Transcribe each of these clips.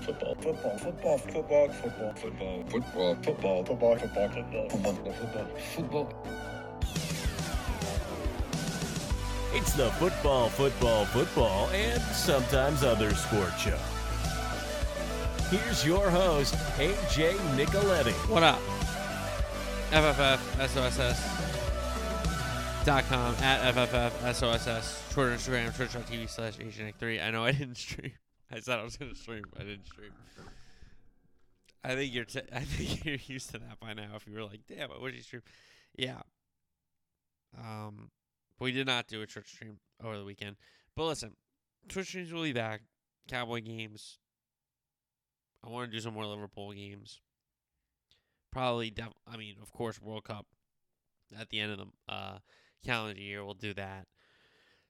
football, football, football, football, football, football, football, football, football, football, football, football, football. It's the football, football, football, and sometimes other sport show. Here's your host, AJ Nicoletti. What up? FFFSOSS dot com at FFFSOSS Twitter, Instagram, twitch.tv slash AsianIc3. I know I didn't stream. I said I was to stream. I didn't stream. I think you're t- I think you're used to that by now. If you were like, damn, what did you stream? Yeah. Um, we did not do a Twitch stream over the weekend. But listen, Twitch streams will be back. Cowboy games. I want to do some more Liverpool games. Probably, def- I mean, of course, World Cup at the end of the uh, calendar year. We'll do that.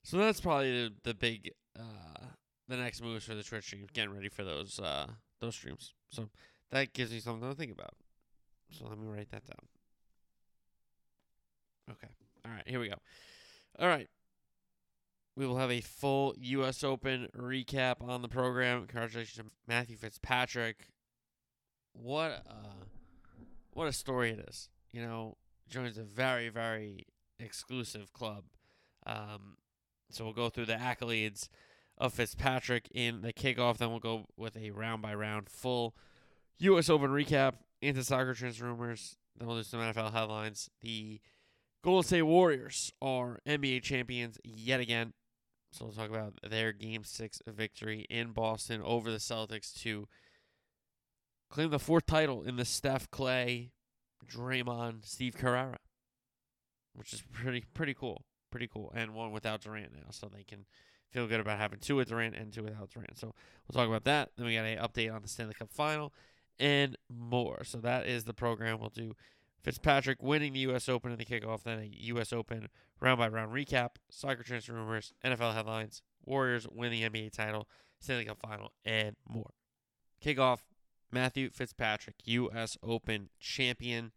So that's probably the, the big, uh, the next moves for the Twitch stream. Getting ready for those uh, those streams. So that gives me something to think about. So let me write that down. Okay. All right. Here we go. All right. We will have a full U.S. Open recap on the program. Congratulations to Matthew Fitzpatrick. What a, what a story it is. You know, joins a very, very exclusive club. Um, so we'll go through the accolades of Fitzpatrick in the kickoff. Then we'll go with a round by round full U.S. Open recap into soccer transfer rumors. Then we'll do some NFL headlines. The Golden State Warriors are NBA champions yet again. So we'll talk about their Game 6 victory in Boston over the Celtics to claim the fourth title in the Steph Klay, Draymond, Steve Kerr era, which is pretty pretty cool. Pretty cool. And one without Durant now, so they can feel good about having two with Durant and two without Durant. So we'll talk about that. Then we got an update on the Stanley Cup final and more. So that is the program. We'll do Fitzpatrick winning the U.S. Open in the kickoff, then a U.S. Open round by round recap, soccer transfer rumors, NFL headlines, Warriors win the NBA title, Stanley Cup final, and more. Kickoff Matthew Fitzpatrick, U.S. Open champion.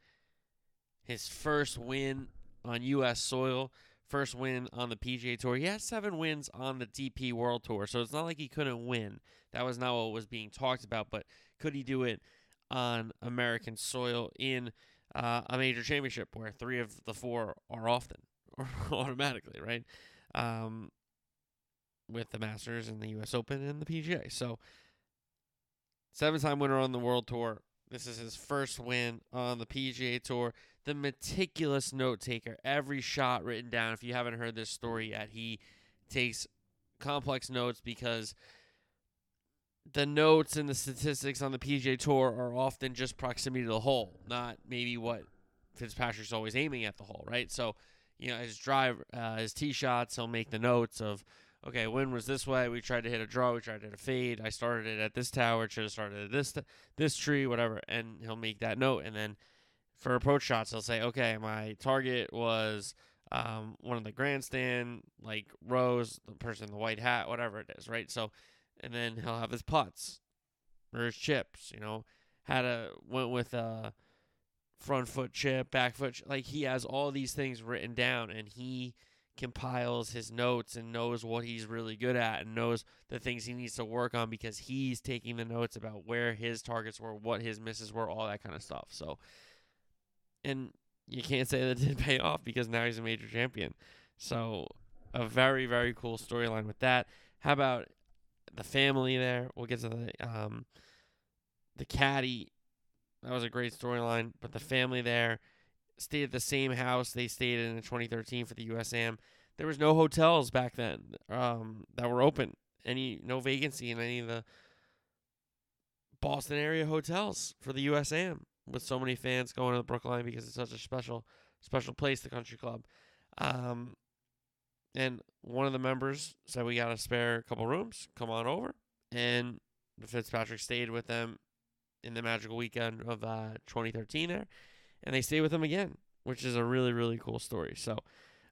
His first win on U.S. soil, first win on the PGA Tour. He has seven wins on the DP World Tour, so it's not like he couldn't win. That was not what was being talked about, but could he do it on American soil in uh, a major championship where three of the four are often or automatically, right? Um, with the Masters and the U.S. Open and the PGA. So, seven time winner on the World Tour. This is his first win on the PGA Tour. The meticulous note taker, every shot written down. If you haven't heard this story yet, he takes complex notes because the notes and the statistics on the PGA Tour are often just proximity to the hole, not maybe what Fitzpatrick's always aiming at the hole, right? So, you know, his drive, uh, his tee shots, he'll make the notes of, okay, wind was this way. We tried to hit a draw. We tried to hit a fade. I started it at this tower. Should have started at this this tree, whatever. And he'll make that note. And then for approach shots, he'll say, okay, my target was um, one of the grandstand, like Rose, the person in the white hat, whatever it is, right? So and then he'll have his putts or his chips. You know, had a went with a front foot chip, back foot. Like he has all these things written down, and he compiles his notes and knows what he's really good at and knows the things he needs to work on because he's taking the notes about where his targets were, what his misses were, all that kind of stuff. So, and you can't say that didn't pay off because now he's a major champion. So, a very very cool storyline with that. How about the family there. We'll get to the um, the caddy. That was a great storyline. But the family there stayed at the same house they stayed in in 2013 for the USAM. There was no hotels back then um, that were open. Any no vacancy in any of the Boston area hotels for the USAM with so many fans going to the Brookline because it's such a special special place, the country club. Um, and one of the members said we got a spare couple rooms. Come on over. And Fitzpatrick stayed with them in the magical weekend of uh, 2013 there, and they stayed with him again, which is a really really cool story. So,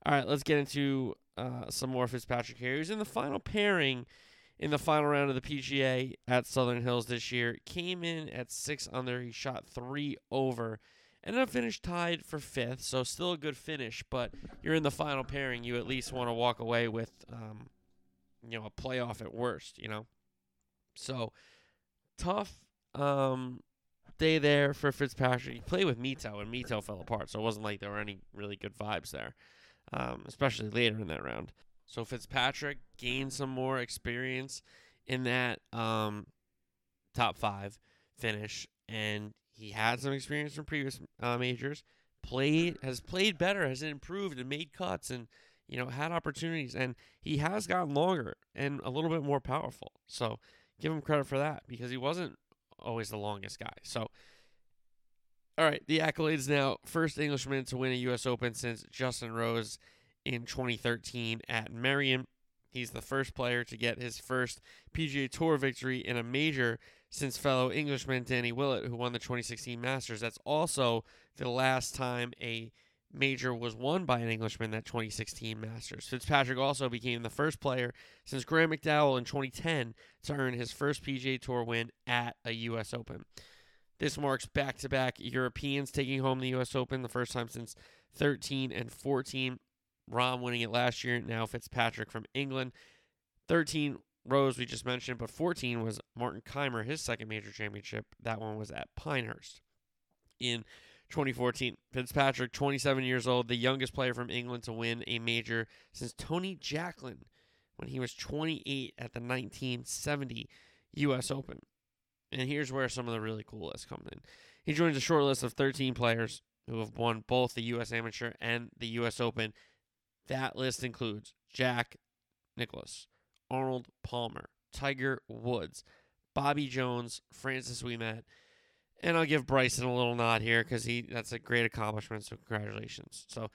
all right, let's get into uh, some more Fitzpatrick here. He was in the final pairing in the final round of the PGA at Southern Hills this year. Came in at six under. He shot three over Ended up finished tied for fifth, so still a good finish. But you're in the final pairing, you at least want to walk away with, um, you know, a playoff at worst. You know, so tough um, day there for Fitzpatrick. He played with Mito, and Mito fell apart, so it wasn't like there were any really good vibes there, um, especially later in that round. So Fitzpatrick gained some more experience in that um, top five finish, and he had some experience from previous uh, majors. Played has played better, has improved, and made cuts, and you know had opportunities, and he has gotten longer and a little bit more powerful. So give him credit for that because he wasn't always the longest guy. So. All right, the accolades now. First Englishman to win a U.S. Open since Justin Rose in 2013 at Merion. He's the first player to get his first PGA Tour victory in a major since fellow Englishman Danny Willett, who won the 2016 Masters. That's also the last time a major was won by an Englishman that 2016 Masters. Fitzpatrick also became the first player since Graeme McDowell in 2010 to earn his first PGA Tour win at a U.S. Open. This marks back to back Europeans taking home the U.S. Open, the first time since 13 and 14. Rahm winning it last year, now Fitzpatrick from England. 13 Rose, we just mentioned, but 14 was Martin Kaymer, his second major championship. That one was at Pinehurst in 2014. Fitzpatrick, 27 years old, the youngest player from England to win a major since Tony Jacklin when he was 28 at the 1970 U.S. Open. And here's where some of the really cool lists come in. He joins a short list of 13 players who have won both the U.S. Amateur and the U.S. Open. That list includes Jack Nicklaus, Arnold Palmer, Tiger Woods, Bobby Jones, Francis Ouimet, and I'll give Bryson a little nod here because he that's a great accomplishment. So congratulations. So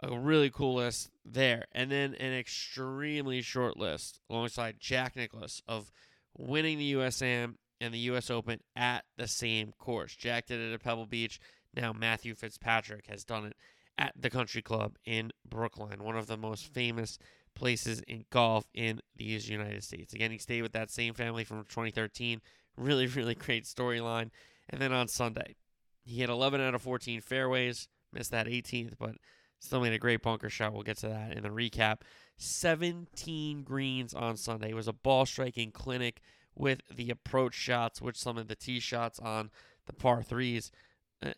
a really cool list there, and then an extremely short list alongside Jack Nicklaus of winning the USAM and the U.S. Open at the same course. Jack did it at Pebble Beach. Now Matthew Fitzpatrick has done it at the Country Club in Brookline, one of the most famous places in golf in these United States. Again, he stayed with that same family from 2013. Really, really great storyline. And then on Sunday, he hit 11 out of 14 fairways, missed that 18th, but still made a great bunker shot. We'll get to that in the recap. 17 greens on Sunday. It was a ball striking clinic with the approach shots, which some of the tee shots on the par threes.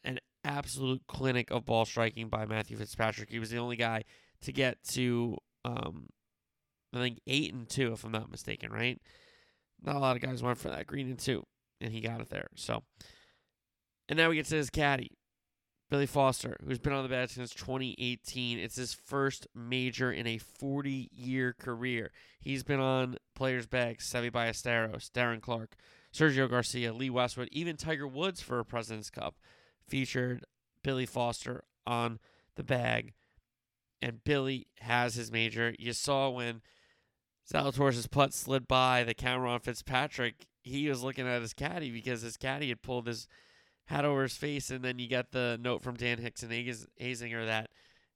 An absolute clinic of ball striking by Matthew Fitzpatrick. He was the only guy to get to, um, I think, eight and two, if I'm not mistaken, right? Not a lot of guys went for that green and two, and he got it there. So, and now we get to his caddy, Billy Foster, who's been on the bag since 2018. It's his first major in a 40 year career. He's been on players' bags, Seve Ballesteros, Darren Clarke, Sergio Garcia, Lee Westwood, even Tiger Woods for a President's Cup featured Billy Foster on the bag. And Billy has his major. You saw when Zalatoris' putt slid by the camera on Fitzpatrick, he was looking at his caddy because his caddy had pulled his hat over his face, and then you got the note from Dan Hicks and Azinger that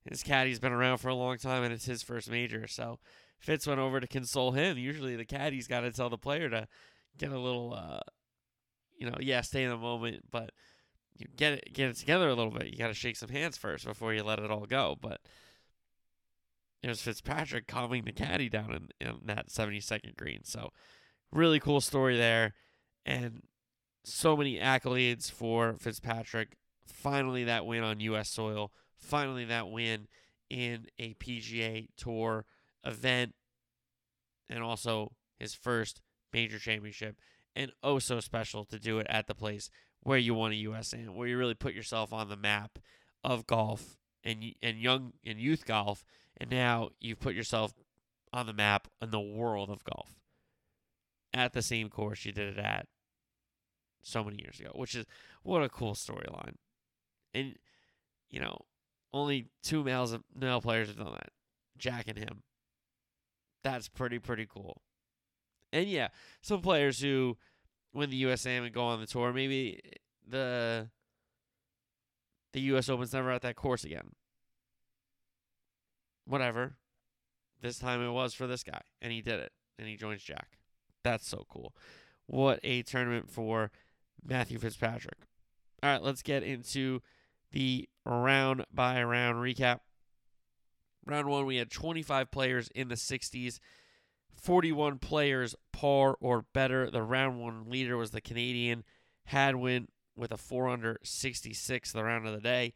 his caddy's been around for a long time and it's his first major. So Fitz went over to console him. Usually the caddy's got to tell the player to get a little, uh, you know, yeah, stay in the moment, but you get it get it together a little bit. You got to shake some hands first before you let it all go. But it was Fitzpatrick calming the caddy down in, in that 72nd green. So really cool story there, and so many accolades for Fitzpatrick. Finally, that win on U.S. soil. Finally, that win in a PGA Tour event, and also his first major championship. And oh, so special to do it at the place where you won a USAM, where you really put yourself on the map of golf and and young and youth golf, and now you've put yourself on the map in the world of golf at the same course you did it at so many years ago, which is what a cool storyline. And you know, only two males male players have done that, Jack and him. That's pretty pretty cool. And yeah, some players who win the USAM and go on the tour, maybe the the US Open's never at that course again. Whatever. This time it was for this guy, and he did it, and he joins Jack. That's so cool. What a tournament for Matthew Fitzpatrick. All right, let's get into the round by round recap. Round one, we had 25 players in the 60s. 41 players par or better. The round one leader was the Canadian Hadwin with a 4 under 66 the round of the day.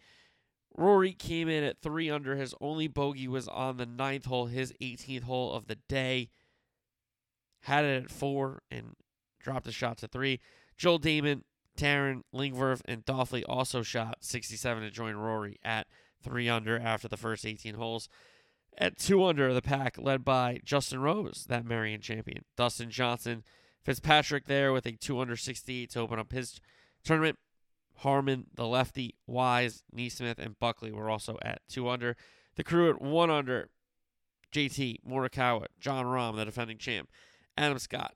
Rory came in at 3 under. His only bogey was on the ninth hole, his 18th hole of the day. Had it at 4 and dropped a shot to 3. Joel Dahmen, Tarren, Lingmerth, and Daffue also shot 67 to join Rory at 3 under after the first 18 holes. At 2 under, the pack led by Justin Rose, that Merion champion. Dustin Johnson, Fitzpatrick there with a 2 under 68 to open up his tournament. Harman, the lefty, Wise, NeSmith, and Buckley were also at 2 under. The crew at 1 under, JT, Morikawa, Jon Rahm, the defending champ, Adam Scott,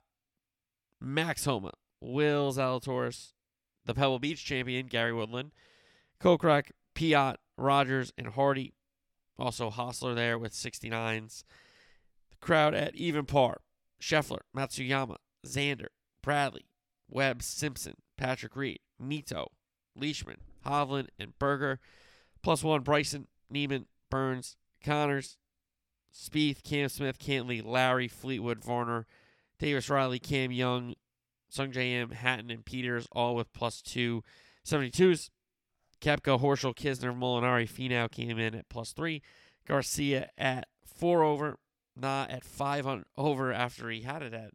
Max Homa, Will Zalatoris, the Pebble Beach champion, Gary Woodland, Kokrak, Piot, Rodgers, and Hardy. Also Hossler there with 69s. The crowd at even par. Scheffler, Matsuyama, Xander, Bradley, Webb, Simpson, Patrick Reed, Mito, Leishman, Hovland, and Berger. Plus one, Bryson, Niemann, Burns, Conners, Spieth, Cam Smith, Cantlay, Lowry, Fleetwood, Varner, Davis Riley, Cam Young, Sungjae Im, Hatton, and Peters, all with plus two 72s. Koepka, Horschel, Kisner, Molinari, Finau came in at plus three. Garcia at four over, not at five on, over after he had it at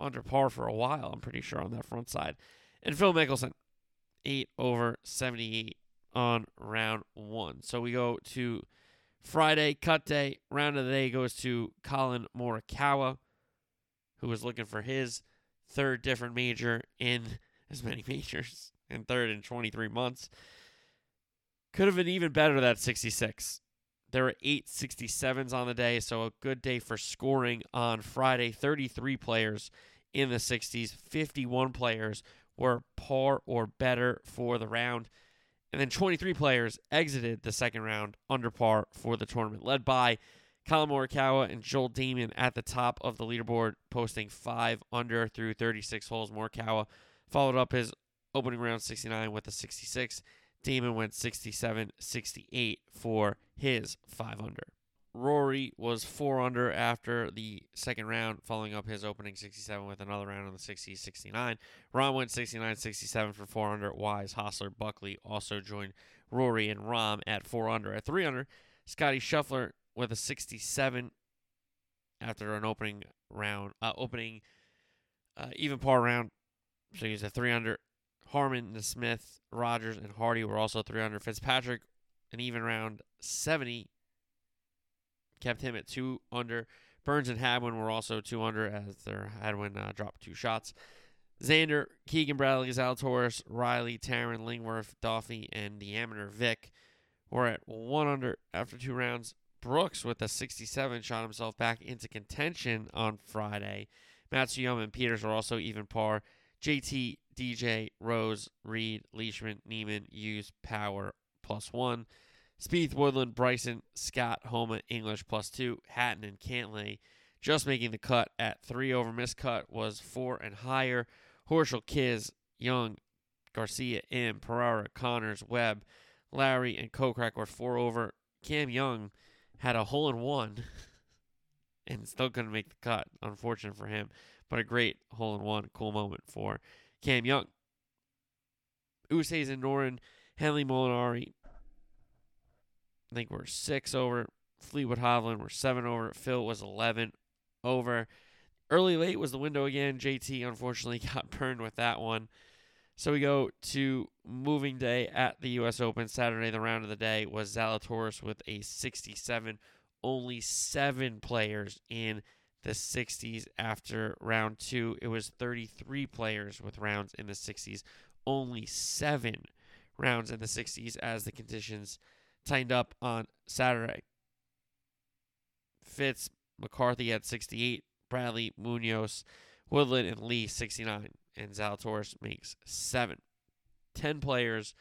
under par for a while, I'm pretty sure, on that front side. And Phil Mickelson, eight over 78 on round one. So we go to Friday, cut day. Round of the day goes to Collin Morikawa, who was looking for his third different major in as many majors and third in 23 months. Could have been even better that 66. There were eight 67s on the day, so a good day for scoring on Friday. 33 players in the 60s, 51 players were par or better for the round. And then 23 players exited the second round under par for the tournament, led by Collin Morikawa and Joel Dahmen at the top of the leaderboard, posting five under through 36 holes. Morikawa followed up his opening round 69 with a 66. Dahmen went 67 68 for his 5 under. Rory was 4 under after the second round, following up his opening 67 with another round on the 60 69. Rahm went 69 67 for 4 under. Wise, Hossler, Buckley also joined Rory and Rahm at 4 under. At 3 under, Scottie Scheffler with a 67 after an opening round, uh, opening uh, even par round. So he's a 3 under. Harman, the Smith, Rodgers, and Hardy were also 300. Fitzpatrick, an even round 70, kept him at two under. Burns and Hadwin were also two under as their Hadwin uh, dropped two shots. Xander, Keegan Bradley, Zalatoris, Riley, Tarren, Lingmerth, Daffue, and the amateur Vick were at one under after two rounds. Brooks with a 67 shot himself back into contention on Friday. Matsuyama and Peters were also even par. JT, DJ, Rose, Reed, Leishman, Niemann, Hughes, Power plus one. Spieth, Woodland, Bryson, Scott, Homa, English plus two. Hatton and Cantlay just making the cut at three over. Miscut was four and higher. Horschel, Kiz, Young, Garcia, M, Pereira, Conners, Webb, Lowry, and Kokrak were four over. Cam Young had a hole in one and still couldn't make the cut. Unfortunate for him, but a great hole in one. Cool moment for Cam Young. Oosthuizen, Noren, Henley, Molinari. I think we're six over. Fleetwood Hovland were seven over. Phil was 11 over. Early late was the window again. JT unfortunately got burned with that one. So we go to moving day at the U.S. Open. Saturday, the round of the day was Zalatoris with a 67. Only seven players in the 60s after round two. It was 33 players with rounds in the 60s. Only seven rounds in the 60s as the conditions tightened up on Saturday. Fitz, McCarthy at 68, Bradley, Munoz, Woodland, and Lee 69 and Zalatoris makes seven. Ten players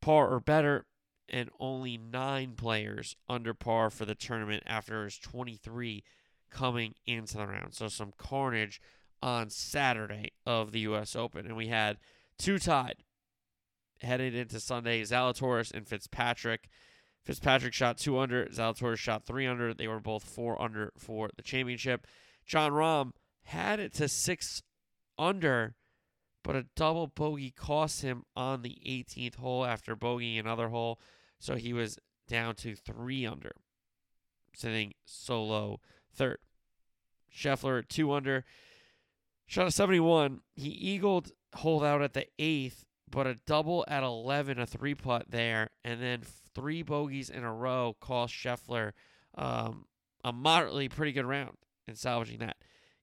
par or better, and only nine players under par for the tournament after his 23 coming into the round. So some carnage on Saturday of the U.S. Open. And we had two tied headed into Sunday Zalatoris and Fitzpatrick. Fitzpatrick shot two under, Zalatoris shot three under. They were both four under for the championship. Jon Rahm had it to six under, but a double bogey cost him on the 18th hole after bogeying another hole. So he was down to three under, sitting solo third. Scheffler, at two under, shot a 71. He eagled, hold out at the eighth, but a double at 11, a three putt there, and then three bogeys in a row cost Scheffler um, a moderately pretty good round in salvaging that.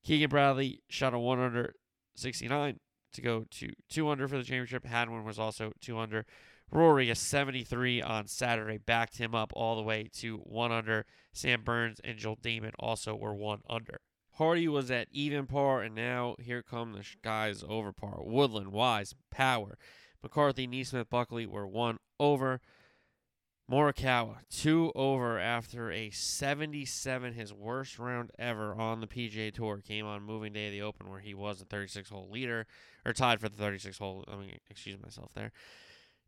Keegan Bradley shot a one under 69 to go to two under for the championship. Hadwin was also two under. Rory, a 73 on Saturday, backed him up all the way to one under. Sam Burns and Joel Dahmen also were one under. Hardy was at even par, and now here come the guys over par. Woodland, Wise, Power, McCarthy, NeSmith, Buckley were one over. Morikawa, two over after a 77, his worst round ever on the PGA Tour. Came on moving day of the Open where he was the 36 hole leader, or tied for the 36 hole. I mean, excuse myself there.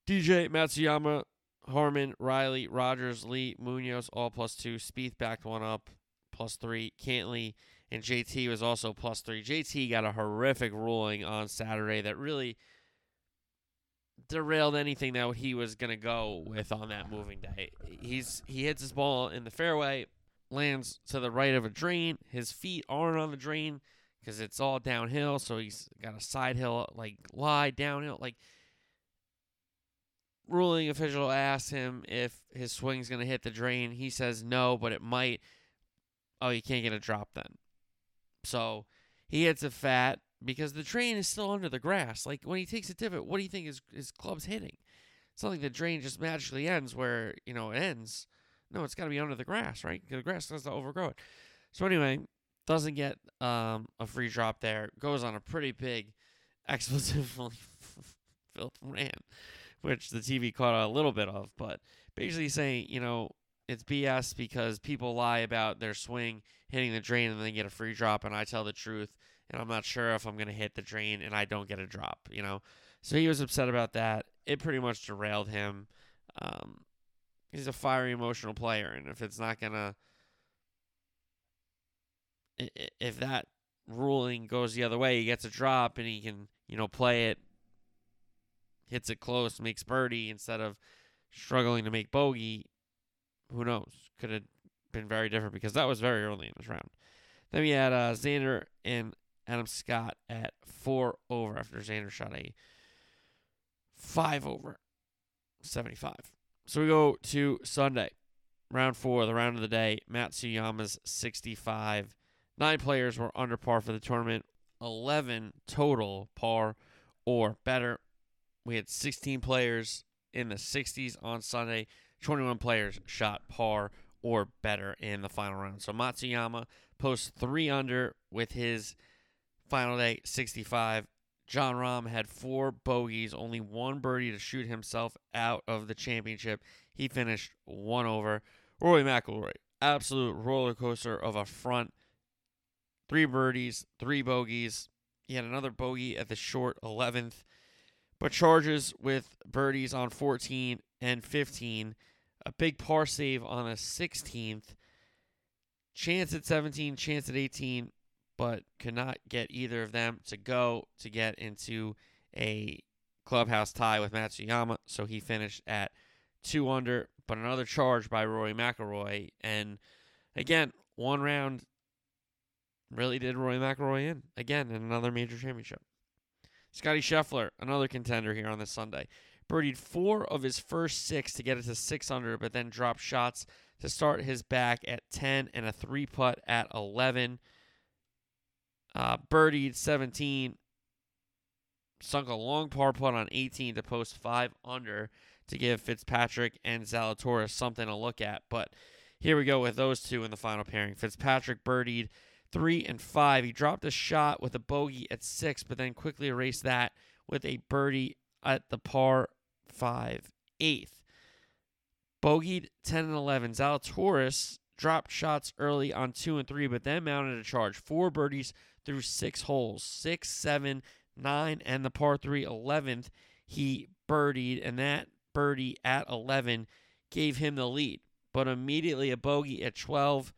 DJ, Matsuyama, Harman, Riley, Rodgers, Lee, Munoz, all plus two. Spieth backed one up, plus three. Cantlay and JT was also plus three. JT got a horrific ruling on Saturday that really derailed anything that he was gonna go with on that moving day. He's he hits his ball in the fairway, lands to the right of a drain. His feet aren't on the drain because it's all downhill. So he's got a side hill like lie downhill. Like ruling official asks him if his swing's gonna hit the drain. He says no, but it might. Oh, you can't get a drop then. So he hits a fat because the drain is still under the grass. Like when he takes a divot, what do you think his his club's hitting? It's not like the drain just magically ends where you know it ends. No, it's got to be under the grass, right? The grass does to overgrow it. So anyway, doesn't get um, a free drop there. Goes on a pretty big expletively filled rant, which the TV caught a little bit of, but basically saying you know it's BS because people lie about their swing hitting the drain and then get a free drop, and I tell the truth and I'm not sure if I'm going to hit the drain and I don't get a drop, you know? So he was upset about that. It pretty much derailed him. Um, he's a fiery, emotional player, and if it's not going to. If that ruling goes the other way, he gets a drop and he can, you know, play it, hits it close, makes birdie instead of struggling to make bogey. Who knows? Could have been very different because that was very early in this round. Then we had uh, Xander and Adam Scott at four over after Xander shot a five over 75. So we go to Sunday, round four, the round of the day. Matsuyama's 65. Nine players were under par for the tournament, 11 total par or better. We had 16 players in the 60s on Sunday. 21 players shot par or better in the final round. So Matsuyama posts three under with his Final day 65. Jon Rahm had four bogeys, only one birdie to shoot himself out of the championship. He finished one over. Rory McIlroy, absolute roller coaster of a front. Three birdies, three bogeys. He had another bogey at the short 11th, but charges with birdies on 14 and 15. A big par save on a 16th. Chance at 17, chance at 18, but could not get either of them to go to get into a clubhouse tie with Matsuyama. So he finished at two under, but another charge by Rory McIlroy. And again, one round really did Rory McIlroy in again in another major championship. Scottie Scheffler, another contender here on this Sunday, birdied four of his first six to get it to six under, but then dropped shots to start his back at 10 and a three putt at 11. Uh, birdied 17, sunk a long par putt on 18 to post five under to give Fitzpatrick and Zalatoris something to look at. But here we go with those two in the final pairing. Fitzpatrick birdied three and five. He dropped a shot with a bogey at six, but then quickly erased that with a birdie at the par five eighth. Bogeyed 10 and 11. Zalatoris dropped shots early on two and three, but then mounted a charge. Four birdies through six holes six, seven, nine, and the par three, 11th. He birdied, and that birdie at 11 gave him the lead. But immediately a bogey at 12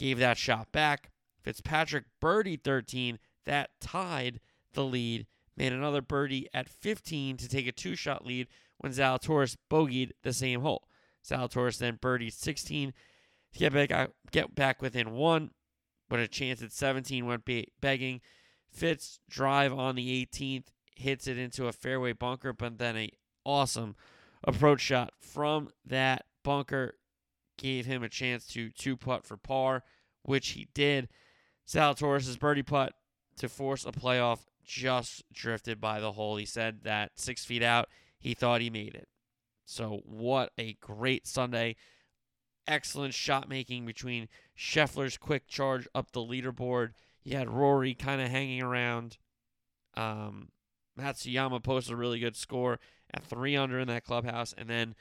gave that shot back. Fitzpatrick birdie 13. That tied the lead. Made another birdie at 15 to take a two shot lead when Zalatoris bogeyed the same hole. Zalatoris then birdied 16 to get back, uh, get back within one, but a chance at 17 went be- begging. Fitz drive on the 18th hits it into a fairway bunker, but then a awesome approach shot from that bunker gave him a chance to two putt for par, which he did. Zalatoris' birdie putt to force a playoff just drifted by the hole. He said that six feet out, he thought he made it. So, what a great Sunday. Excellent shot making between Scheffler's quick charge up the leaderboard. You had Rory kind of hanging around. Um, Matsuyama posted a really good score at three under in that clubhouse, and then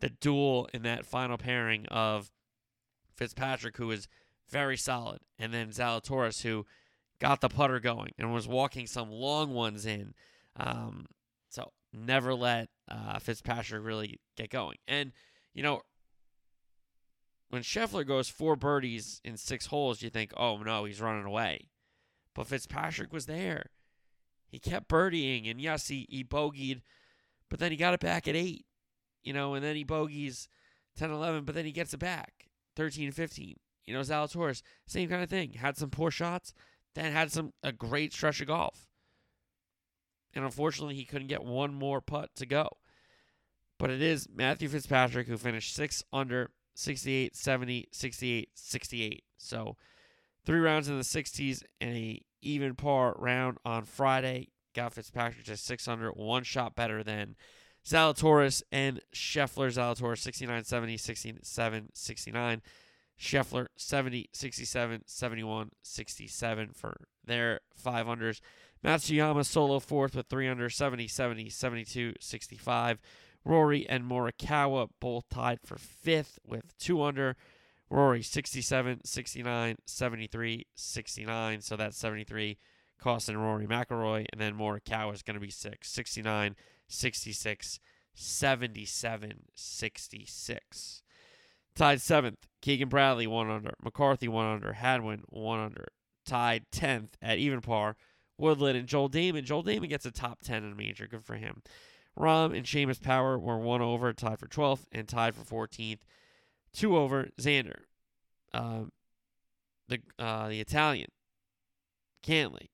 the duel in that final pairing of Fitzpatrick, who was very solid, and then Zalatoris, who got the putter going and was walking some long ones in. Um, so never let uh, Fitzpatrick really get going. And you know, when Scheffler goes four birdies in six holes, you think, oh no, he's running away. But Fitzpatrick was there. He kept birdieing, and yes, he, he bogeyed, but then he got it back at eight, you know, and then he bogeys 10 11, but then he gets it back 13 15. You know, Zalatoris, same kind of thing. Had some poor shots, then had some a great stretch of golf. And unfortunately, he couldn't get one more putt to go. But it is Matthew Fitzpatrick who finished six under 68, 70, 68, 68. So three rounds in the 60s and a even par round on Friday. Got Fitzpatrick to six under, one shot better than Zalatoris and Scheffler. Zalatoris 69 70, 67 69. Scheffler 70, 67, 71, 67 for their five unders. Matsuyama solo fourth with three under 70, 70, 72, 65. Rory and Morikawa both tied for fifth with two under. Rory 67, 69, 73, 69. So that's 73 costing Rory McIlroy. And then Morikawa is going to be six, 69, 66, 77, 66. Tied seventh, Keegan Bradley one under, McCarthy one under, Hadwin one under. Tied tenth at even par, Woodland and Joel Dahmen. Joel Dahmen gets a top ten in a major. Good for him. Rahm and Seamus Power were one over, tied for 12th, and tied for 14th. Two over, Xander. Um, the uh, the Italian, Cantlay,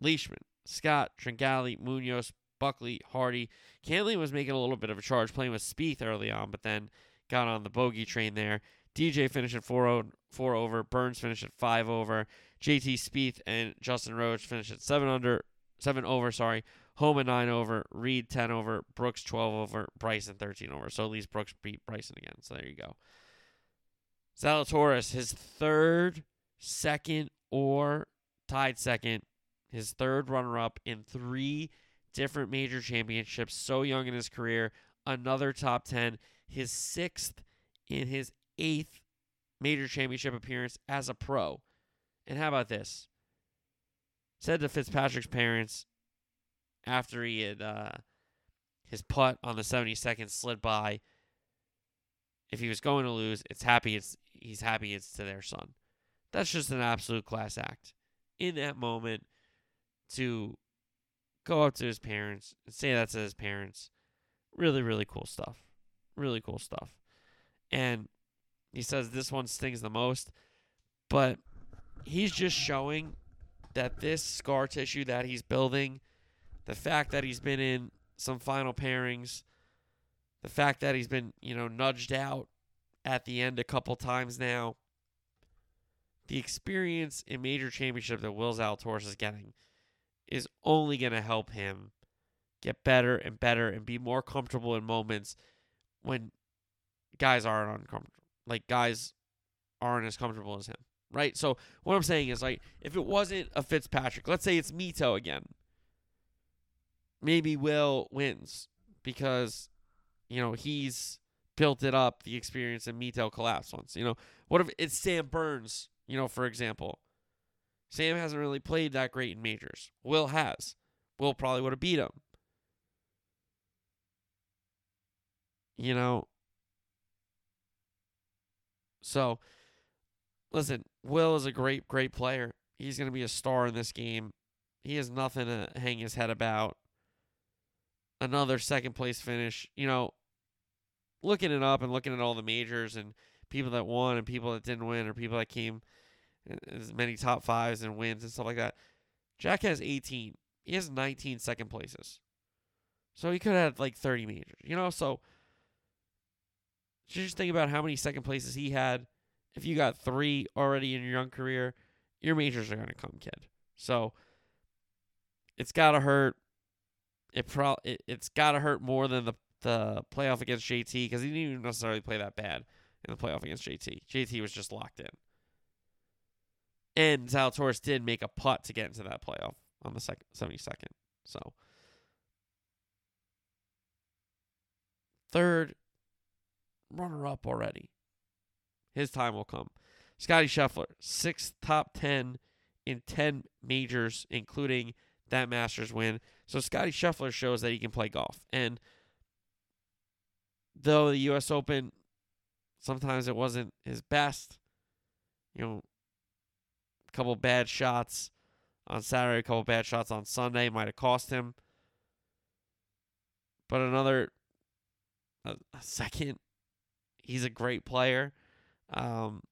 Leishman, Scott, Tringali, Munoz, Buckley, Hardy. Cantlay was making a little bit of a charge playing with Spieth early on, but then got on the bogey train there. DJ finished at 4, 4 over. Burns finished at 5 over. JT Spieth and Justin Rose finished at 7 under, 7 over, sorry. Homa 9 over. Reed 10 over. Brooks 12 over. Bryson 13 over. So at least Brooks beat Bryson again. So there you go. Zalatoris, his third, second, or tied second, his third runner up in three different major championships. So young in his career. Another top 10. His sixth in his eighth major championship appearance as a pro. And how about this? Said to Fitzpatrick's parents after he had uh, his putt on the 72nd slid by. If he was going to lose, it's happy it's he's happy it's to their son. That's just an absolute class act. In that moment, to go up to his parents and say that to his parents, really, really cool stuff. Really cool stuff. And he says this one stings the most, but he's just showing that this scar tissue that he's building, the fact that he's been in some final pairings, the fact that he's been, you know, nudged out at the end a couple times now, the experience in major championship that Will Zalatoris is getting is only going to help him get better and better and be more comfortable in moments when guys aren't uncomfortable. Like guys aren't as comfortable as him, right? So what I'm saying is like if it wasn't a Fitzpatrick, let's say it's Mito again. Maybe Will wins because you know he's built it up the experience and Mito collapsed once. You know, what if it's Sam Burns, you know, for example. Sam hasn't really played that great in majors. Will has. Will probably would have beat him. You know, so listen, Will is a great, great player. He's going to be a star in this game. He has nothing to hang his head about. Another second place finish. You know, looking it up and looking at all the majors and people that won and people that didn't win or people that came as many top fives and wins and stuff like that. Jack has 18. He has 19 second places. So he could have like 30 majors, you know? So just think about how many second places he had. If you got three already in your young career, your majors are going to come, kid. So it's got to hurt. It pro it, it's got to hurt more than the the playoff against JT because he didn't even necessarily play that bad in the playoff against JT. JT was just locked in. And Zalatoris did make a putt to get into that playoff on the second 72nd. So third runner up already. His time will come. Scottie Scheffler, sixth top 10 in 10 majors, including that Masters win. So Scottie Scheffler shows that he can play golf. And though the U.S. Open, sometimes it wasn't his best, you know, a couple bad shots on Saturday, a couple bad shots on Sunday might have cost him. But another a, a second He's a great player. Um,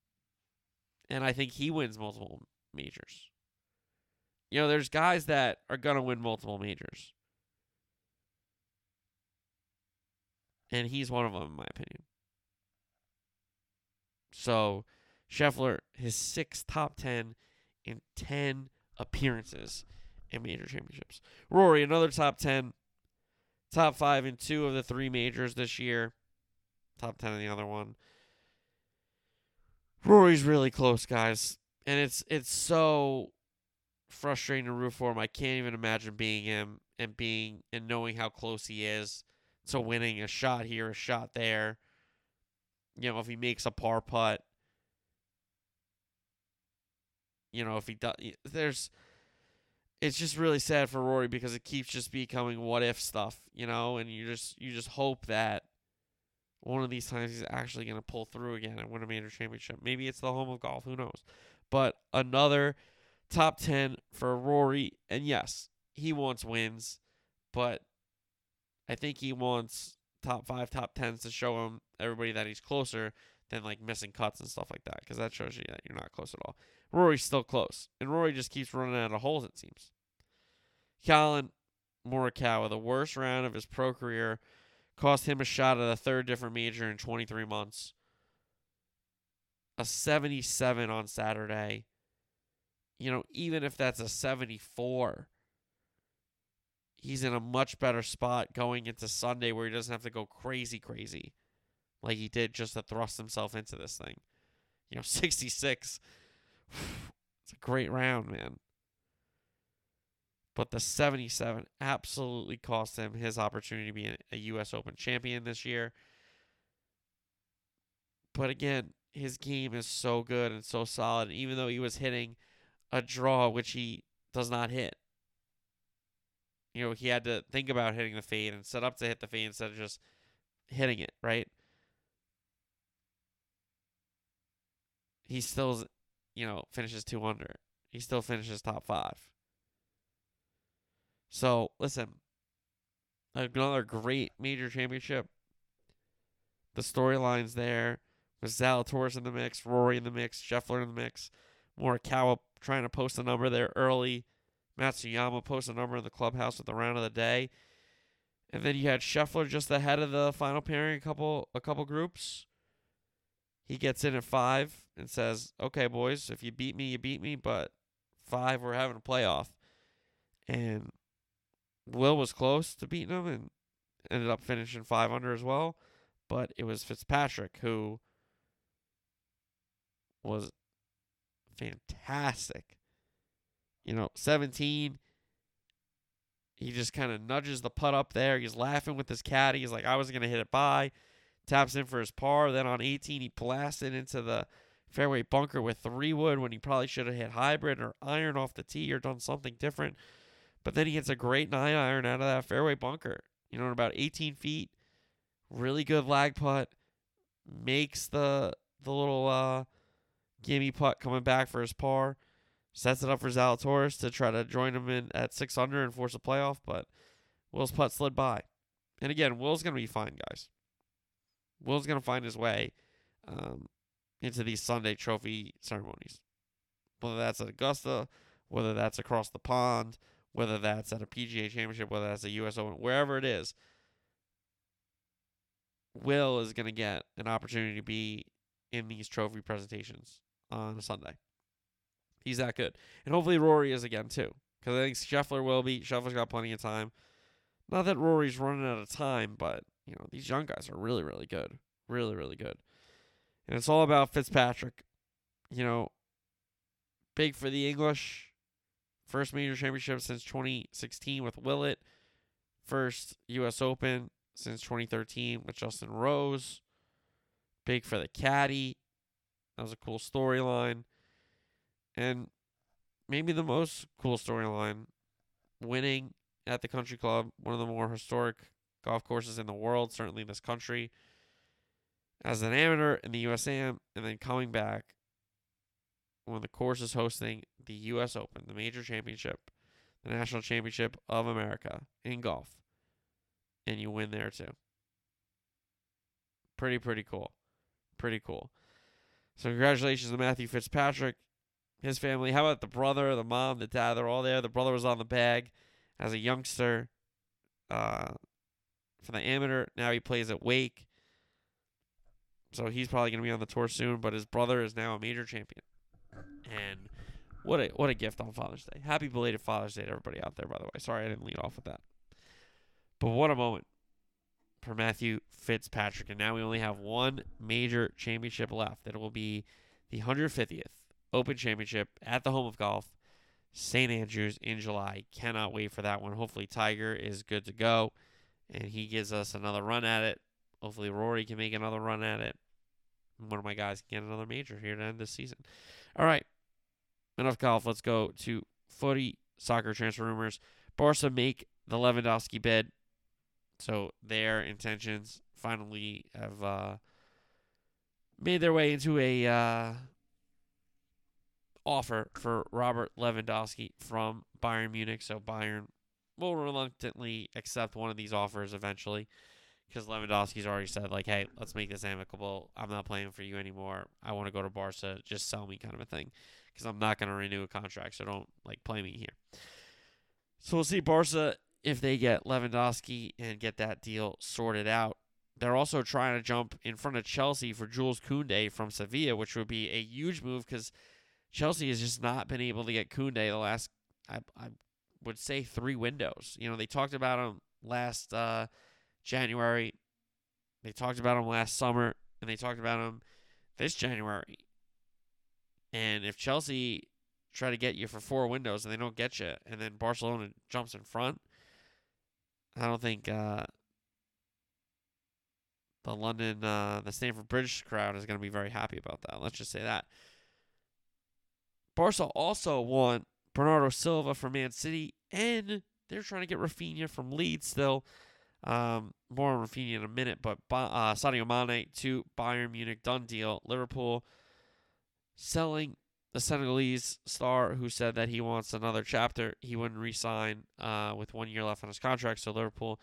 and I think he wins multiple majors. You know, there's guys that are going to win multiple majors. And he's one of them, in my opinion. So, Scheffler, his sixth top 10 in 10 appearances in major championships. Rory, another top 10, top five in two of the three majors this year top 10 in the other one. Rory's really close, guys. And it's it's so frustrating to root for him. I can't even imagine being him and being and knowing how close he is to winning a shot here, a shot there. You know, if he makes a par putt, you know, if he does, there's, it's just really sad for Rory because it keeps just becoming what if stuff, you know, and you just you just hope that one of these times he's actually going to pull through again and win a major championship. Maybe it's the home of golf. Who knows? But another top 10 for Rory. And yes, he wants wins, but I think he wants top five, top tens to show him everybody that he's closer than like missing cuts and stuff like that because that shows you that you're not close at all. Rory's still close, and Rory just keeps running out of holes, it seems. Collin Morikawa, the worst round of his pro career Cost him a shot at a third different major in 23 months. A 77 on Saturday. You know, even if that's a 74, he's in a much better spot going into Sunday where he doesn't have to go crazy, crazy like he did just to thrust himself into this thing. You know, 66. It's a great round, man. But the 77 absolutely cost him his opportunity to be a U.S. Open champion this year. But again, his game is so good and so solid. Even though he was hitting a draw, which he does not hit, you know, he had to think about hitting the fade and set up to hit the fade instead of just hitting it, right? He still, you know, finishes two under. He still finishes top five. So listen, another great major championship. The storylines there with Zalatoris in the mix, Rory in the mix, Scheffler in the mix, Morikawa trying to post a number there early. Matsuyama post a number in the clubhouse with the round of the day. And then you had Scheffler just ahead of the final pairing, a couple a couple groups. He gets in at five and says, "Okay, boys, if you beat me, you beat me, but five, we're having a playoff." And Will was close to beating him and ended up finishing five under as well. But it was Fitzpatrick who was fantastic. You know, 17. He just kind of nudges the putt up there. He's laughing with his caddy. He's like, I was going to hit it by. Taps in for his par. Then on 18, he blasted into the fairway bunker with three wood when he probably should have hit hybrid or iron off the tee or done something different. But then he hits a great nine iron out of that fairway bunker, you know, about 18 feet. Really good lag putt. Makes the the little uh, Gimme putt coming back for his par. Sets it up for Zalatoris to try to join him in at six under and force a playoff, but Will's putt slid by. And again, Will's gonna be fine, guys. Will's gonna find his way um, into these Sunday trophy ceremonies. Whether that's at Augusta, whether that's across the pond, whether that's at a PGA championship, whether that's a US Open, wherever it is, Will is going to get an opportunity to be in these trophy presentations on Sunday. He's that good. And hopefully Rory is again too. Because I think Scheffler will be. Scheffler's got plenty of time. Not that Rory's running out of time, but you know, these young guys are really, really good. Really, really good. And it's all about Fitzpatrick. You know, big for the English. First major championship since 2016 with Willett. First US Open since 2013 with Justin Rose. Big for the caddy. That was a cool storyline. And maybe the most cool storyline winning at the country club, one of the more historic golf courses in the world, certainly in this country, as an amateur in the US Am, and then coming back when the course is hosting the US Open, the major championship, the national championship of America in golf. And you win there too. Pretty, pretty cool. Pretty cool. So congratulations to Matthew Fitzpatrick, his family. How about the brother, the mom, the dad? They're all there. The brother was on the bag as a youngster uh, for the amateur. Now he plays at Wake. So he's probably going to be on the tour soon, but his brother is now a major champion. And what a what a gift on Father's Day. Happy belated Father's Day to everybody out there, by the way. Sorry I didn't lead off with that. But what a moment for Matthew Fitzpatrick. And now we only have one major championship left. It will be the 150th Open Championship at the home of golf, St. Andrews in July. Cannot wait for that one. Hopefully, Tiger is good to go and he gives us another run at it. Hopefully, Rory can make another run at it. One of my guys can get another major here to end this season. All right. Enough golf. Let's go to footy soccer transfer rumors. Barca make the Lewandowski bid. So their intentions finally have uh, made their way into a uh, offer for Robert Lewandowski from Bayern Munich. So Bayern will reluctantly accept one of these offers eventually because Lewandowski's already said like, "Hey, let's make this amicable. I'm not playing for you anymore. I want to go to Barca. Just sell me, kind of a thing, because I'm not going to renew a contract. So don't like play me here." So we'll see Barca if they get Lewandowski and get that deal sorted out. They're also trying to jump in front of Chelsea for Jules Koundé from Sevilla, which would be a huge move because Chelsea has just not been able to get Koundé the last, I, I would say, three windows. You know, they talked about him last uh, January, they talked about him last summer, and they talked about him this January. And if Chelsea try to get you for four windows and they don't get you, and then Barcelona jumps in front, I don't think uh, the London, uh, the Stamford Bridge crowd is going to be very happy about that. Let's just say that. Barca also want Bernardo Silva from Man City, and they're trying to get Rafinha from Leeds still. Um, more on Rafinha in a minute, but uh, Sadio Mane to Bayern Munich, done deal. Liverpool selling the Senegalese star who said that he wants another chapter. He wouldn't resign uh, with one year left on his contract. So Liverpool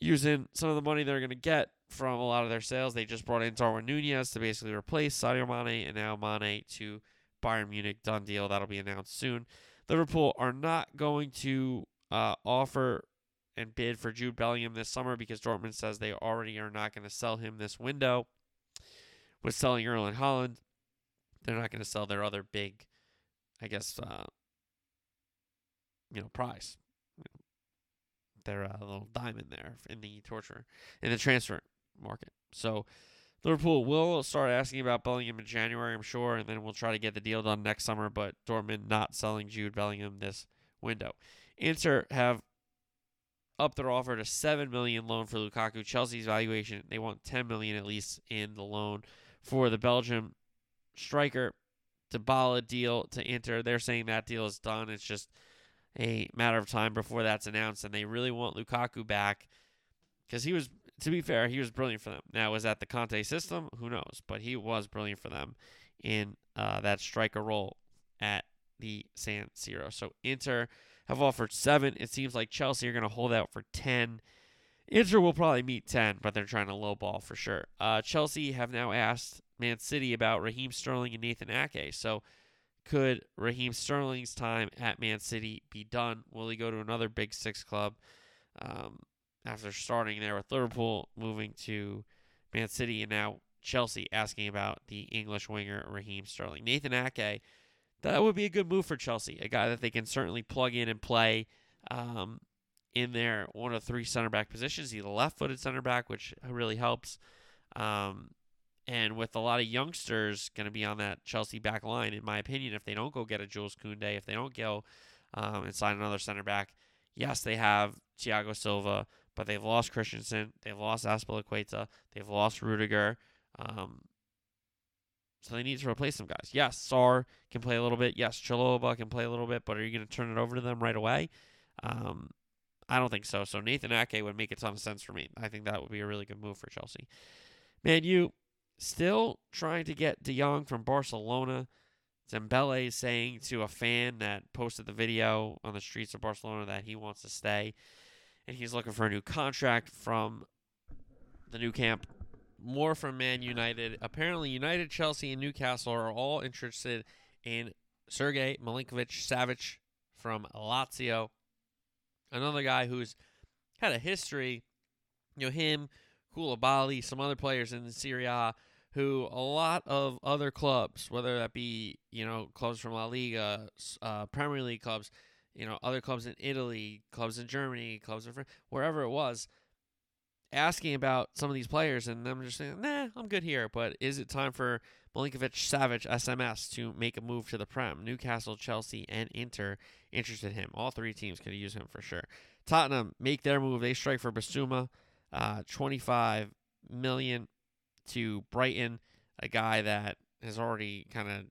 using some of the money they're going to get from a lot of their sales. They just brought in Darwin Nunez to basically replace Sadio Mane, and now Mane to Bayern Munich. Done deal. That'll be announced soon. Liverpool are not going to uh, offer and bid for Jude Bellingham this summer because Dortmund says they already are not going to sell him this window. With selling Erling Haaland, they're not going to sell their other big, I guess, uh, you know, prize. Their uh, little diamond there in the torture in the transfer market. So Liverpool will start asking about Bellingham in January, I'm sure, and then we'll try to get the deal done next summer. But Dortmund not selling Jude Bellingham this window. Inter have up their offer to seven million loan for Lukaku. Chelsea's valuation they want ten million at least in the loan for the Belgium striker. Dybala deal to Inter. They're saying that deal is done. It's just a matter of time before that's announced, and they really want Lukaku back because he was. To be fair, he was brilliant for them. Now, was that the Conte system? Who knows? But he was brilliant for them in uh, that striker role at the San Siro. So Inter have offered seven. It seems like Chelsea are going to hold out for 10. Inter will probably meet 10, but they're trying to lowball for sure. Uh, Chelsea have now asked Man City about Raheem Sterling and Nathan Ake. So could Raheem Sterling's time at Man City be done? Will he go to another Big Six club um, after starting there with Liverpool, moving to Man City, and now Chelsea asking about the English winger Raheem Sterling? Nathan Ake, that would be a good move for Chelsea, a guy that they can certainly plug in and play um, in their one of three center back positions. He's a left footed center back, which really helps. Um, and with a lot of youngsters going to be on that Chelsea back line, in my opinion, if they don't go get a Jules Koundé, if they don't go um, and sign another center back, yes, they have Thiago Silva, but they've lost Christensen, they've lost Azpilicueta, they've lost Rudiger. Um, so they need to replace some guys. Yes, Sarr can play a little bit. Yes, Chalobah can play a little bit, but are you going to turn it over to them right away? Um, I don't think so. So Nathan Ake would make a ton of sense for me. I think that would be a really good move for Chelsea. Man U Still trying to get De Jong from Barcelona. Dembele is saying to a fan that posted the video on the streets of Barcelona that he wants to stay and he's looking for a new contract from the Nou Camp. More from Man United. Apparently, United, Chelsea, and Newcastle are all interested in Sergei Milinkovic Savic from Lazio. Another guy who's had a history, you know, him, Koulibaly, some other players in the Serie A who a lot of other clubs, whether that be you know clubs from La Liga, uh, Premier League clubs, you know other clubs in Italy, clubs in Germany, clubs in France, wherever it was, asking about some of these players, and I'm just saying, "Nah, I'm good here." But is it time for Milinkovic Savic SMS to make a move to the Prem? Newcastle, Chelsea, and Inter interested in him. All three teams could use him for sure. Tottenham make their move. They strike for Bissouma, uh, 25 million to Brighton, a guy that has already kind of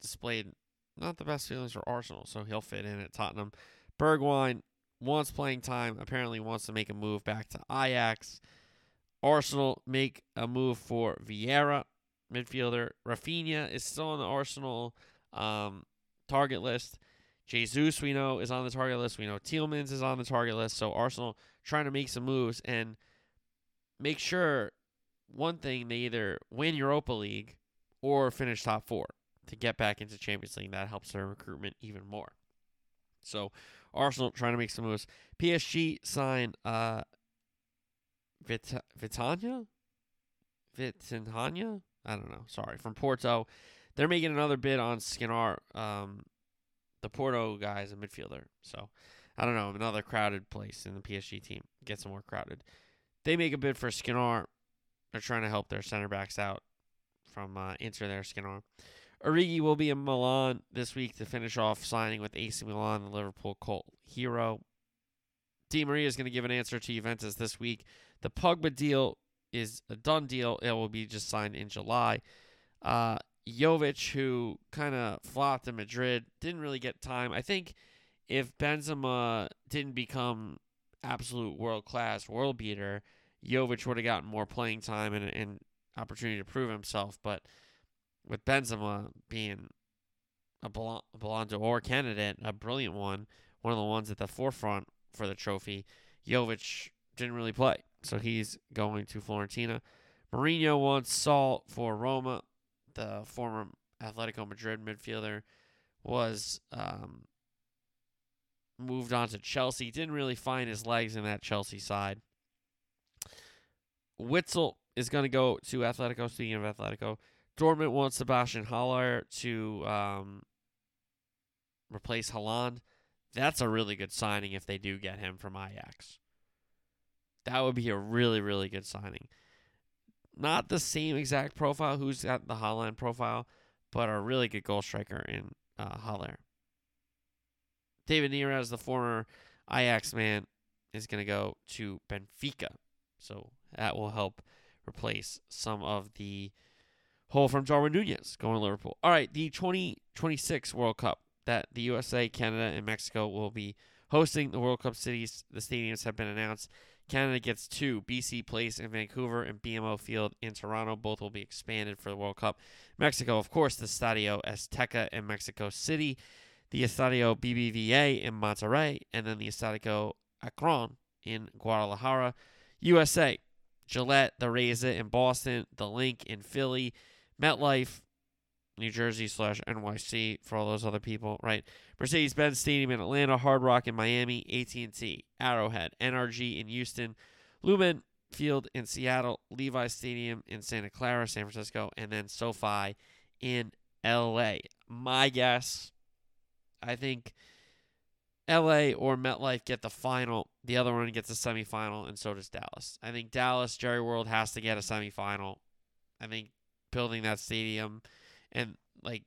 displayed not the best feelings for Arsenal, so he'll fit in at Tottenham. Bergwijn wants playing time, apparently wants to make a move back to Ajax. Arsenal make a move for Vieira, midfielder. Rafinha is still on the Arsenal um, target list. Jesus, we know, is on the target list. We know Tielemans is on the target list. So Arsenal trying to make some moves and make sure one thing they either win Europa League or finish top four to get back into Champions League. That helps their recruitment even more. So Arsenal trying to make some moves. PSG sign uh Vit- Vitania? Vitinhania? I don't know. Sorry. From Porto. They're making another bid on Skriniar. Um, the Porto guy is a midfielder. So I don't know. Another crowded place in the PSG team. Gets more crowded. They make a bid for Skriniar. They're trying to help their center backs out from uh, Inter their skin on. Origi will be in Milan this week to finish off signing with AC Milan, the Liverpool cult hero. Di Maria is going to give an answer to Juventus this week. The Pogba deal is a done deal. It will be just signed in July. Uh, Jovic, who kind of flopped in Madrid, didn't really get time. I think if Benzema didn't become absolute world class, world beater, Jovic would have gotten more playing time and an opportunity to prove himself. But with Benzema being a Ballon d'Or candidate, a brilliant one, one of the ones at the forefront for the trophy, Jovic didn't really play. So he's going to Fiorentina. Mourinho wants Saúl for Roma. The former Atletico Madrid midfielder was um, moved on to Chelsea. Didn't really find his legs in that Chelsea side. Witsel is going to go to Atletico. Speaking of Atletico, Dortmund wants Sebastian Haller to um, replace Haaland. That's a really good signing if they do get him from Ajax. That would be a really, really good signing. Not the same exact profile who's got the Haaland profile, but a really good goal striker in uh, Haller. David Neres, the former Ajax man, is going to go to Benfica. So that will help replace some of the hole from Darwin Nunez going to Liverpool. All right, the 2026 World Cup that the USA, Canada, and Mexico will be hosting. The World Cup cities, the stadiums have been announced. Canada gets two BC Place in Vancouver and BMO Field in Toronto. Both will be expanded for the World Cup. Mexico, of course, the Estadio Azteca in Mexico City, the Estadio BBVA in Monterrey, and then the Estadio Akron in Guadalajara. USA, Gillette, the Reza in Boston, the Linc in Philly, MetLife, New Jersey slash NYC for all those other people, right? Mercedes-Benz Stadium in Atlanta, Hard Rock in Miami, AT&T, Arrowhead, NRG in Houston, Lumen Field in Seattle, Levi Stadium in Santa Clara, San Francisco, and then SoFi in LA. My guess, I think LA or MetLife get the final. The other one gets a semifinal, and so does Dallas. I think Dallas, Jerry World has to get a semifinal. I think building that stadium and like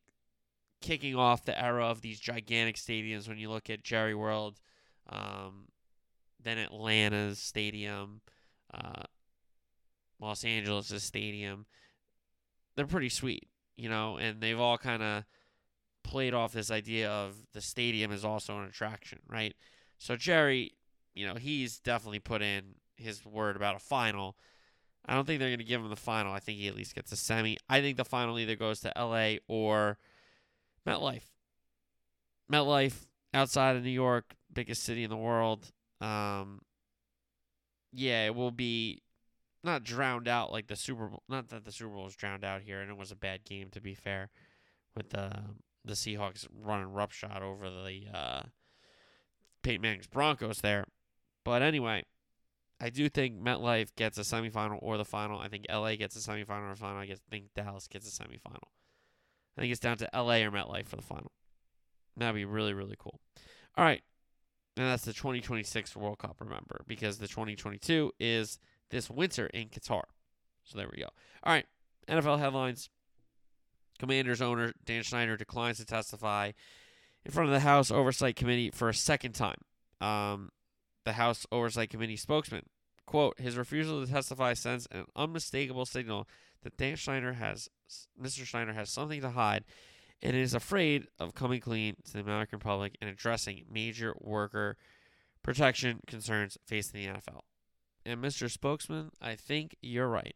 kicking off the era of these gigantic stadiums when you look at Jerry World, um, then Atlanta's stadium, uh, Los Angeles' stadium. They're pretty sweet, you know, and they've all kind of played off this idea of the stadium is also an attraction, right? So Jerry, you know, he's definitely put in his word about a final. I don't think they're going to give him the final. I think he at least gets a semi. I think the final either goes to LA or MetLife. MetLife outside of New York, biggest city in the world. Um, yeah, it will be not drowned out like the Super Bowl. Not that the Super Bowl was drowned out here, and it was a bad game to be fair, with the the Seahawks running roughshod over the uh, Peyton Manning's Broncos there. But anyway, I do think MetLife gets a semifinal or the final. I think LA gets a semifinal or final. I guess, think Dallas gets a semifinal. I think it's down to LA or MetLife for the final. That'd be really, really cool. All right. And that's the 2026 World Cup, remember, because the 2022 is this winter in Qatar. So there we go. All right. NFL headlines. Commanders owner Dan Snyder declines to testify in front of the House Oversight Committee for a second time. Um, the House Oversight Committee spokesman, quote, his refusal to testify sends an unmistakable signal that Dan Snyder has, Mr. Snyder has something to hide and is afraid of coming clean to the American public and addressing major worker protection concerns facing the NFL. And Mr. Spokesman, I think you're right.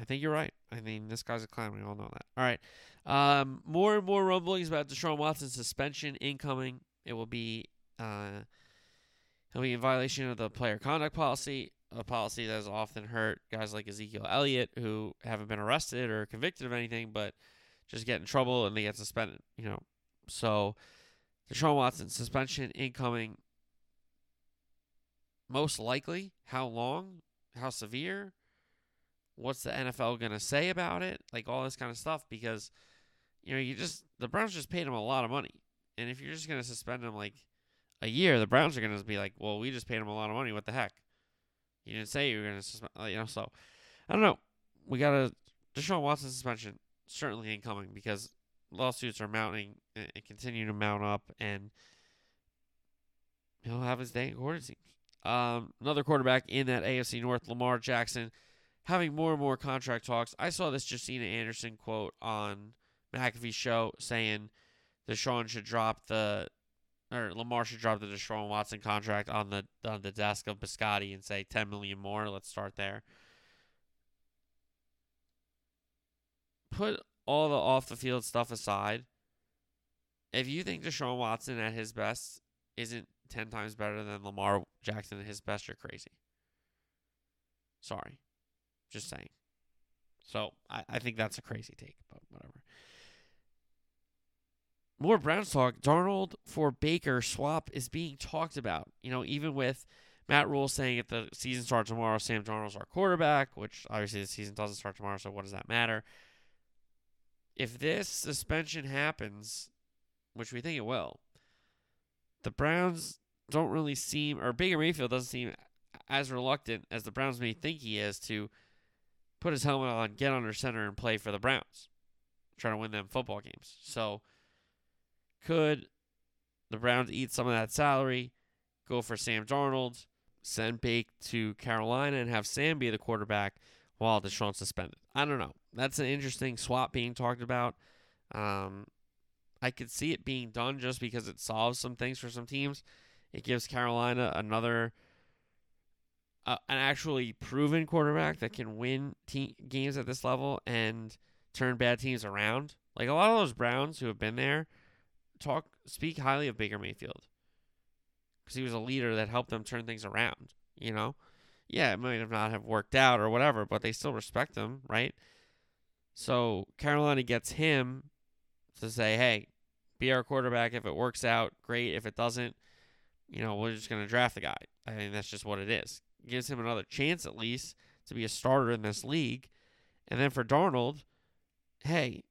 I think you're right. I mean, this guy's a clown. We all know that. All right. Um, more and more rumblings about Deshaun Watson's suspension incoming. It will be uh, he'll be in violation of the player conduct policy, a policy that has often hurt guys like Ezekiel Elliott who haven't been arrested or convicted of anything, but just get in trouble and they get suspended. You know, so Deshaun Watson suspension incoming. Most likely, how long, how severe, what's the NFL going to say about it? Like all this kind of stuff because you know, you just the Browns just paid him a lot of money. And if you're just going to suspend him like a year, the Browns are going to be like, "Well, we just paid him a lot of money. What the heck?" You didn't say you were going to you know, so I don't know. We got a Deshaun Watson suspension certainly incoming because lawsuits are mounting and continue to mount up and he'll have his day in court it seems. Um, another quarterback in that AFC North, Lamar Jackson, having more and more contract talks. I saw this Justina Anderson quote on McAfee's show saying Deshaun should drop the or Lamar should drop the Deshaun Watson contract on the on the desk of Bisciotti and say ten million more. Let's start there. Put all the off the field stuff aside. If you think Deshaun Watson at his best isn't ten times better than Lamar Jackson at his best, you're crazy. Sorry. Just saying. So I, I think that's a crazy take, but whatever. More Browns talk. Darnold for Baker swap is being talked about. You know, even with Matt Rhule saying if the season starts tomorrow, Sam Darnold's our quarterback, which obviously the season doesn't start tomorrow, so what does that matter? If this suspension happens, which we think it will, the Browns don't really seem, or Baker Mayfield doesn't seem as reluctant as the Browns may think he is to put his helmet on, get under center, and play for the Browns, trying to win them football games. So, could the Browns eat some of that salary, go for Sam Darnold, send Bake to Carolina, and have Sam be the quarterback while Deshaun's suspended? I don't know. That's an interesting swap being talked about. Um, I could see it being done just because it solves some things for some teams. It gives Carolina another a, an actually proven quarterback that can win te- games at this level and turn bad teams around. Like a lot of those Browns who have been there talk speak highly of Baker Mayfield because he was a leader that helped them turn things around. You know, yeah, it might have not have worked out or whatever, but they still respect him, right? So Carolina gets him to say, "Hey, be our quarterback. If it works out, great. If it doesn't, you know, we're just going to draft the guy. I mean, that's just what it is. Gives him another chance at least to be a starter in this league. And then for Darnold, hey,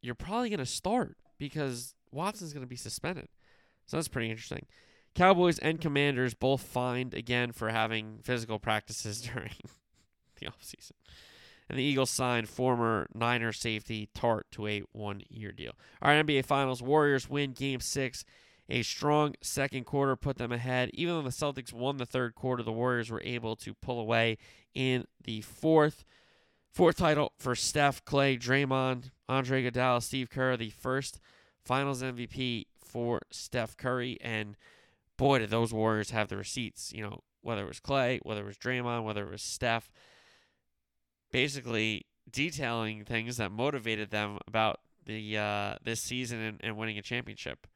you're probably going to start because Watson's going to be suspended. So that's pretty interesting. Cowboys and Commanders both fined again for having physical practices during the offseason. And the Eagles signed former Niner safety Tartt to a one year deal. All right, NBA Finals. Warriors win game six. A strong second quarter put them ahead. Even though the Celtics won the third quarter, the Warriors were able to pull away in the fourth. Fourth title for Steph, Klay, Draymond, Andre Iguodala, Steve Kerr, the first Finals MVP for Steph Curry. And boy, did those Warriors have the receipts. You know, whether it was Klay, whether it was Draymond, whether it was Steph, basically detailing things that motivated them about the uh, this season and, and winning a championship.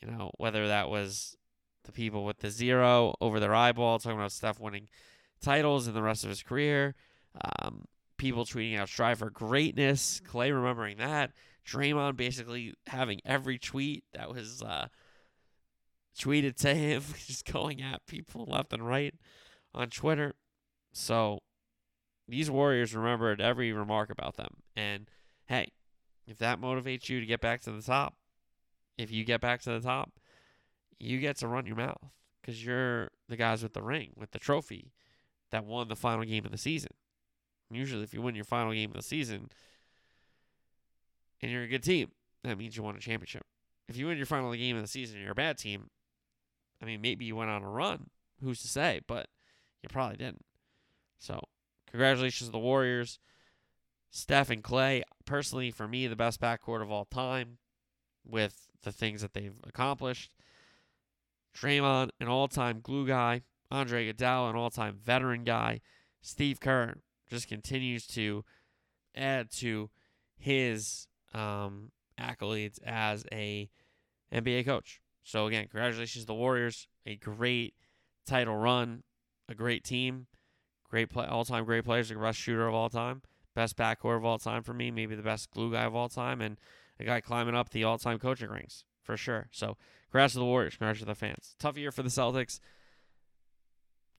You know, whether that was the people with the zero over their eyeball talking about Steph winning titles in the rest of his career, um, people tweeting out strive for greatness, Klay remembering that, Draymond basically having every tweet that was uh, tweeted to him, just going at people left and right on Twitter. So these Warriors remembered every remark about them. And hey, if that motivates you to get back to the top, if you get back to the top, you get to run your mouth because you're the guys with the ring, with the trophy that won the final game of the season. Usually, if you win your final game of the season and you're a good team, that means you won a championship. If you win your final game of the season and you're a bad team, I mean, maybe you went on a run. Who's to say? But you probably didn't. So, congratulations to the Warriors. Steph and Klay, personally, for me, the best backcourt of all time with the things that they've accomplished. Draymond, an all time glue guy. Andre Iguodala, an all time veteran guy. Steve Kerr just continues to add to his um, accolades as a NBA coach. So again, congratulations to the Warriors. A great title run, a great team, great play, all-time great players, the best shooter of all time, best backcourt of all time for me, maybe the best glue guy of all time, and a guy climbing up the all-time coaching ranks for sure. So congrats to the Warriors, congrats to the fans. Tough year for the Celtics.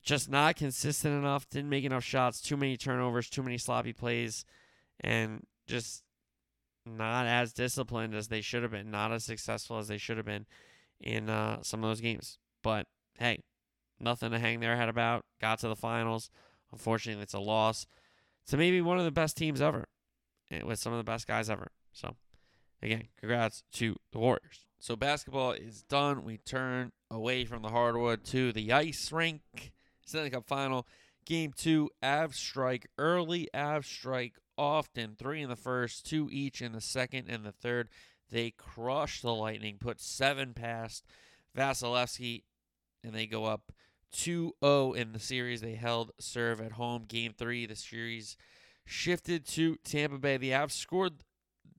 Just not consistent enough. Didn't make enough shots. Too many turnovers. Too many sloppy plays, and just not as disciplined as they should have been. Not as successful as they should have been in uh, some of those games. But hey, nothing to hang their head about. Got to the finals. Unfortunately, it's a loss to maybe one of the best teams ever, eh, with some of the best guys ever. So, again, congrats to the Warriors. So basketball is done. We turn away from the hardwood to the ice rink. Stanley Cup final, game two. Avs strike early. Avs strike often. Three in the first, two each in the second and the third. They crush the Lightning, put seven past Vasilevskiy, and they go up 2 0 in the series. They held serve at home. Game three, the series shifted to Tampa Bay. The Avs scored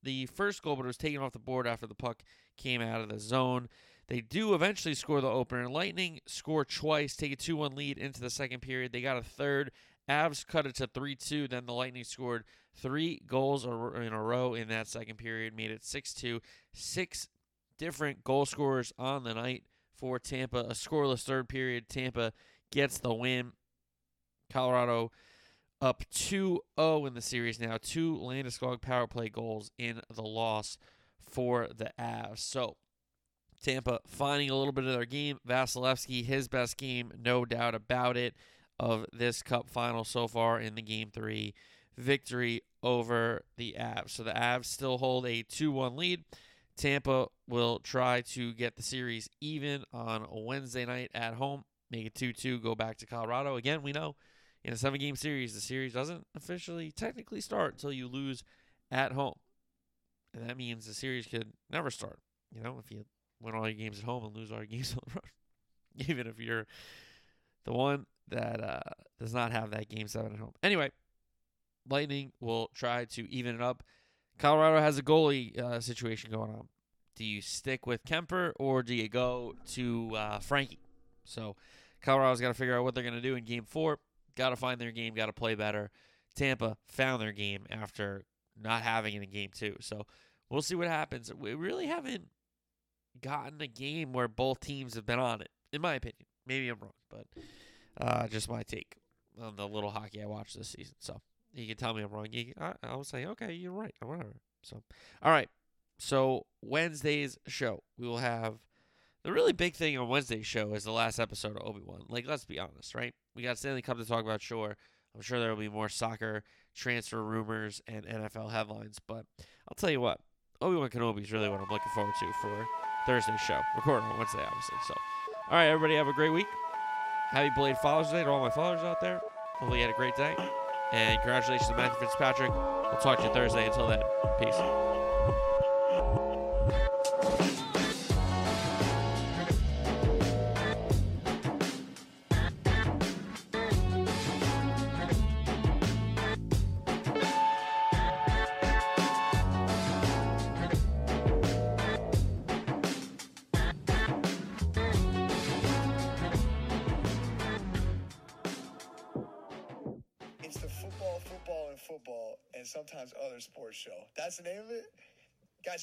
the first goal, but it was taken off the board after the puck came out of the zone. They do eventually score the opener. Lightning score twice, take a 2 1 lead into the second period. They got a third. Avs cut it to 3 2. Then the Lightning scored three goals in a row in that second period, made it 6 2. Six different goal scorers on the night for Tampa. A scoreless third period. Tampa gets the win. Colorado up 2 0 in the series now. Two Landeskog power play goals in the loss for the Avs. So, Tampa finding a little bit of their game. Vasilevskiy, his best game, no doubt about it, of this cup final so far in the game three victory over the Avs. So the Avs still hold a 2 1 lead. Tampa will try to get the series even on Wednesday night at home, make it 2 2, go back to Colorado. Again, we know in a seven game series, the series doesn't officially technically start until you lose at home. And that means the series could never start. You know, if you win all your games at home and lose all your games on the road. Even if you're the one that uh, does not have that game seven at home. Anyway, Lightning will try to even it up. Colorado has a goalie uh, situation going on. Do you stick with Kuemper or do you go to uh, Frankie? So Colorado's got to figure out what they're going to do in game four. Got to find their game, got to play better. Tampa found their game after not having it in game two. So we'll see what happens. We really haven't gotten a game where both teams have been on it, in my opinion. Maybe I'm wrong, but uh, just my take on the little hockey I watched this season. So you can tell me I'm wrong. I, I'll say, okay, you're right, whatever. So, all right. So Wednesday's show, we will have the really big thing on Wednesday's show is the last episode of Obi Wan. Like, let's be honest, right? We got Stanley Cup to talk about. Sure, I'm sure there will be more soccer transfer rumors and NFL headlines, but I'll tell you what, Obi Wan Kenobi is really what I'm looking forward to for Thursday's show, recorded on Wednesday, obviously. So, all right, everybody, have a great week. Happy belated Father's Day to all my fathers out there. Hopefully, you had a great day. And congratulations to Matthew Fitzpatrick. We'll talk to you Thursday. Until then, peace.